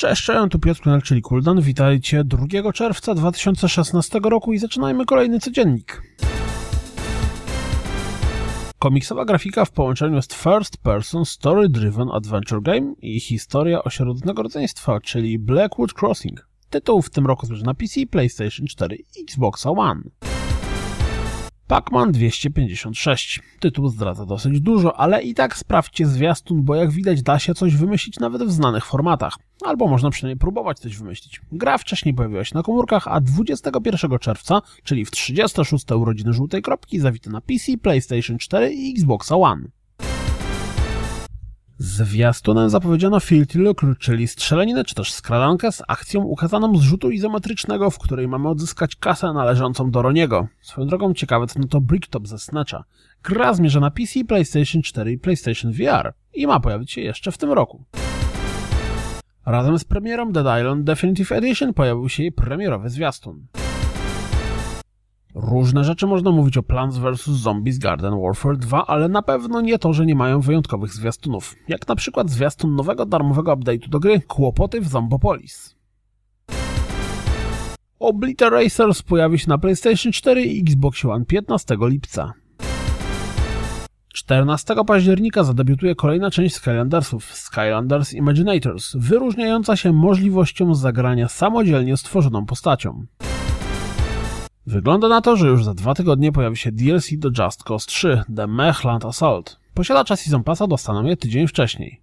Cześć, cześć, tu Piotr Knel, czyli Kuldan. Witajcie 2 czerwca 2016 roku i zaczynajmy kolejny codziennik. Komiksowa grafika w połączeniu z First Person Story Driven Adventure Game i historia ośrodnego rodzeństwa, czyli Blackwood Crossing. Tytuł w tym roku zbliży na PC, PlayStation 4 i Xbox One. Pac-Man 256. Tytuł zdradza dosyć dużo, ale i tak sprawdźcie zwiastun, bo jak widać da się coś wymyślić nawet w znanych formatach. Albo można przynajmniej próbować coś wymyślić. Gra wcześniej pojawiła się na komórkach, a 21 czerwca, czyli w 36. urodziny Żółtej Kropki, zawita na PC, PlayStation 4 i Xbox One. Zwiastunem zapowiedziano Filthy Lucre, czyli strzelaninę czy też skradankę z akcją ukazaną z rzutu izometrycznego, w której mamy odzyskać kasę należącą do Roniego. Swoją drogą ciekawe no to Bricktop ze Snatcha. Gra zmierza na PC, PlayStation 4 i PlayStation VR i ma pojawić się jeszcze w tym roku. Razem z premierą Dead Island Definitive Edition pojawił się jej premierowy zwiastun. Różne rzeczy można mówić o Plants vs. Zombies Garden Warfare 2, ale na pewno nie to, że nie mają wyjątkowych zwiastunów. Jak na przykład zwiastun nowego darmowego update'u do gry Kłopoty w Zombopolis. Obliteracers pojawi się na PlayStation 4 i Xbox One 15 lipca. 14 października zadebiutuje kolejna część Skylandersów, Skylanders Imaginators, wyróżniająca się możliwością zagrania samodzielnie stworzoną postacią. Wygląda na to, że już za dwa tygodnie pojawi się DLC do Just Cause 3 The Mechland Assault. Posiadacza Season Passa dostaną je tydzień wcześniej.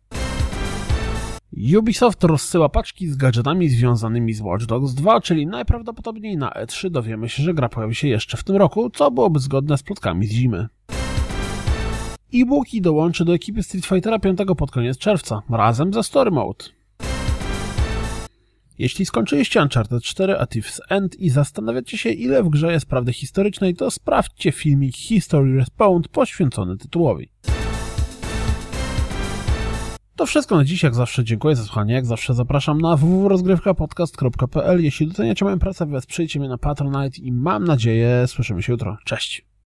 Ubisoft rozsyła paczki z gadżetami związanymi z Watch Dogs 2, czyli najprawdopodobniej na E3 dowiemy się, że gra pojawi się jeszcze w tym roku, co byłoby zgodne z plotkami z zimy. E-Booki dołączy do ekipy Street Fightera 5 pod koniec czerwca, razem ze Story Mode. Jeśli skończyliście Uncharted 4 A Thief's End i zastanawiacie się, ile w grze jest prawdy historycznej, to sprawdźcie filmik History Respawned poświęcony tytułowi. To wszystko na dziś, jak zawsze dziękuję za słuchanie, jak zawsze zapraszam na www.rozgrywkapodcast.pl Jeśli doceniacie moją pracę, wesprzyjcie mnie na Patronite i mam nadzieję słyszymy się jutro. Cześć!